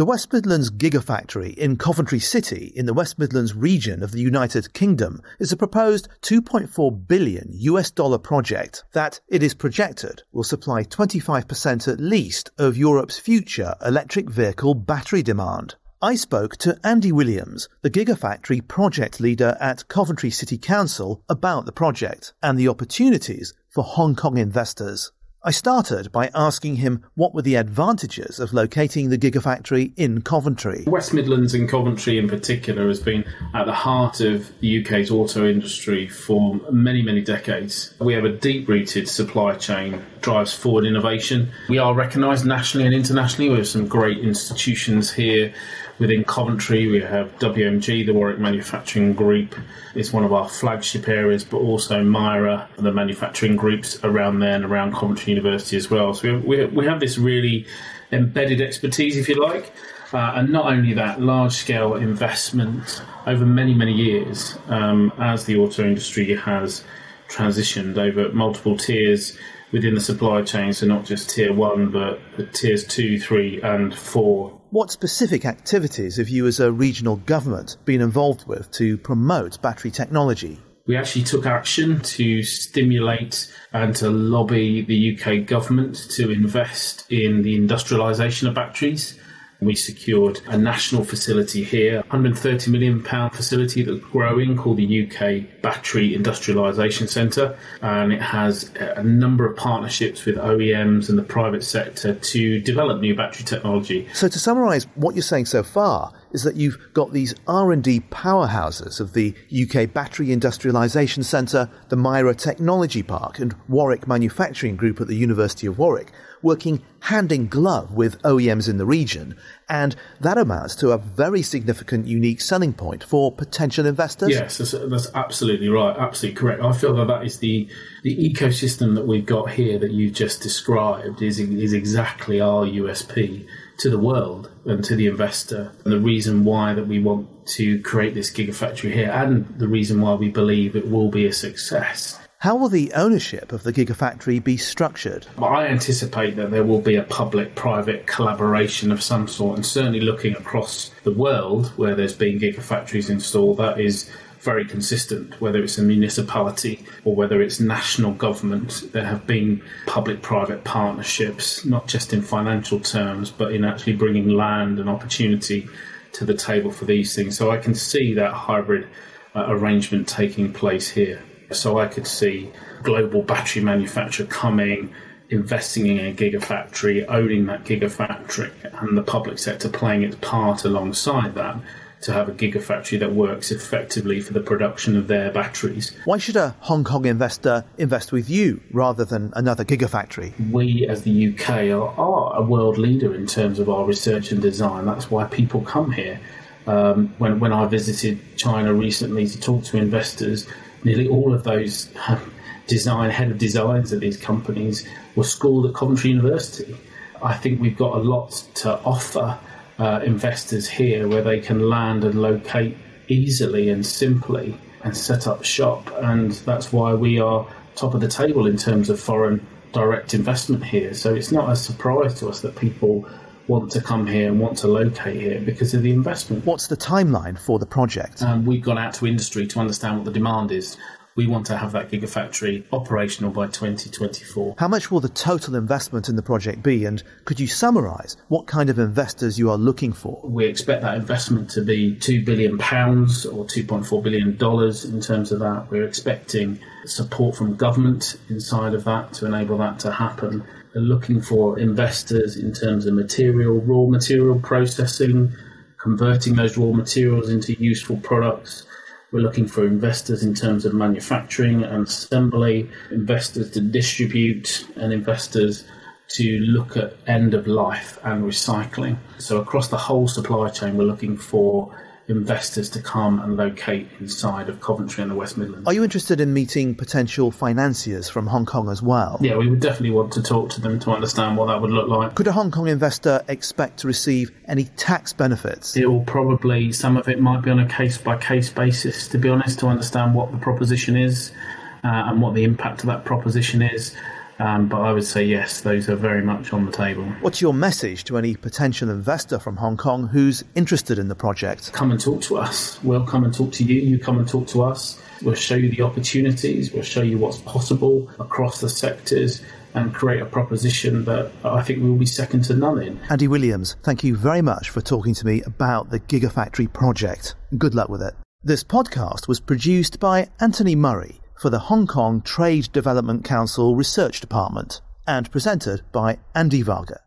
The West Midlands Gigafactory in Coventry City in the West Midlands region of the United Kingdom is a proposed 2.4 billion US dollar project that it is projected will supply 25% at least of Europe's future electric vehicle battery demand. I spoke to Andy Williams, the Gigafactory project leader at Coventry City Council, about the project and the opportunities for Hong Kong investors. I started by asking him what were the advantages of locating the Gigafactory in Coventry. West Midlands and Coventry in particular has been at the heart of the UK's auto industry for many, many decades. We have a deep rooted supply chain drives forward innovation. We are recognised nationally and internationally. We have some great institutions here Within Coventry, we have WMG, the Warwick Manufacturing Group. It's one of our flagship areas, but also MIRA, the manufacturing groups around there and around Coventry University as well. So we, we have this really embedded expertise, if you like. Uh, and not only that, large scale investment over many, many years um, as the auto industry has transitioned over multiple tiers within the supply chain. So, not just tier one, but tiers two, three, and four what specific activities have you as a regional government been involved with to promote battery technology? We actually took action to stimulate and to lobby the UK government to invest in the industrialisation of batteries. We secured a national facility here, £130 million facility that's growing called the UK Battery Industrialisation Centre. And it has a number of partnerships with OEMs and the private sector to develop new battery technology. So to summarise what you're saying so far, is that you've got these R&D powerhouses of the UK Battery Industrialisation Centre, the MIRA Technology Park and Warwick Manufacturing Group at the University of Warwick working hand in glove with OEMs in the region. And that amounts to a very significant unique selling point for potential investors. Yes, that's, that's absolutely right. Absolutely correct. I feel that that is the, the ecosystem that we've got here that you've just described is, is exactly our USP to the world and to the investor and the reason why that we want to create this gigafactory here and the reason why we believe it will be a success how will the ownership of the Gigafactory be structured? I anticipate that there will be a public private collaboration of some sort, and certainly looking across the world where there's been Gigafactories installed, that is very consistent, whether it's a municipality or whether it's national government. There have been public private partnerships, not just in financial terms, but in actually bringing land and opportunity to the table for these things. So I can see that hybrid uh, arrangement taking place here. So I could see global battery manufacturer coming, investing in a gigafactory, owning that gigafactory, and the public sector playing its part alongside that to have a gigafactory that works effectively for the production of their batteries. Why should a Hong Kong investor invest with you rather than another gigafactory? We, as the UK, are, are a world leader in terms of our research and design. That's why people come here. Um, when, when I visited China recently to talk to investors, nearly all of those um, design head of designs at these companies were schooled at Coventry University. I think we've got a lot to offer uh, investors here where they can land and locate easily and simply and set up shop. And that's why we are top of the table in terms of foreign direct investment here. So it's not a surprise to us that people want to come here and want to locate here because of the investment. What's the timeline for the project? Um, we've gone out to industry to understand what the demand is. We want to have that gigafactory operational by 2024. How much will the total investment in the project be? And could you summarise what kind of investors you are looking for? We expect that investment to be £2 billion or $2.4 billion in terms of that. We're expecting support from government inside of that to enable that to happen We're looking for investors in terms of material, raw material processing, converting those raw materials into useful products. We're looking for investors in terms of manufacturing and assembly, investors to distribute, and investors to look at end of life and recycling. So, across the whole supply chain, we're looking for investors to come and locate inside of Coventry and the West Midlands. Are you interested in meeting potential financiers from Hong Kong as well? Yeah, we would definitely want to talk to them to understand what that would look like. Could a Hong Kong investor expect to receive any tax benefits? It will probably, some of it might be on a case by case basis, to be honest, to understand what the proposition is uh, and what the impact of that proposition is. Um, but I would say yes, those are very much on the table. What's your message to any potential investor from Hong Kong who's interested in the project? Come and talk to us. We'll come and talk to you. You come and talk to us. We'll show you the opportunities. We'll show you what's possible across the sectors and create a proposition that I think we will be second to none in. Andy Williams, thank you very much for talking to me about the Gigafactory project. Good luck with it. This podcast was produced by Anthony Murray for the Hong Kong Trade Development Council Research Department and presented by Andy Varga.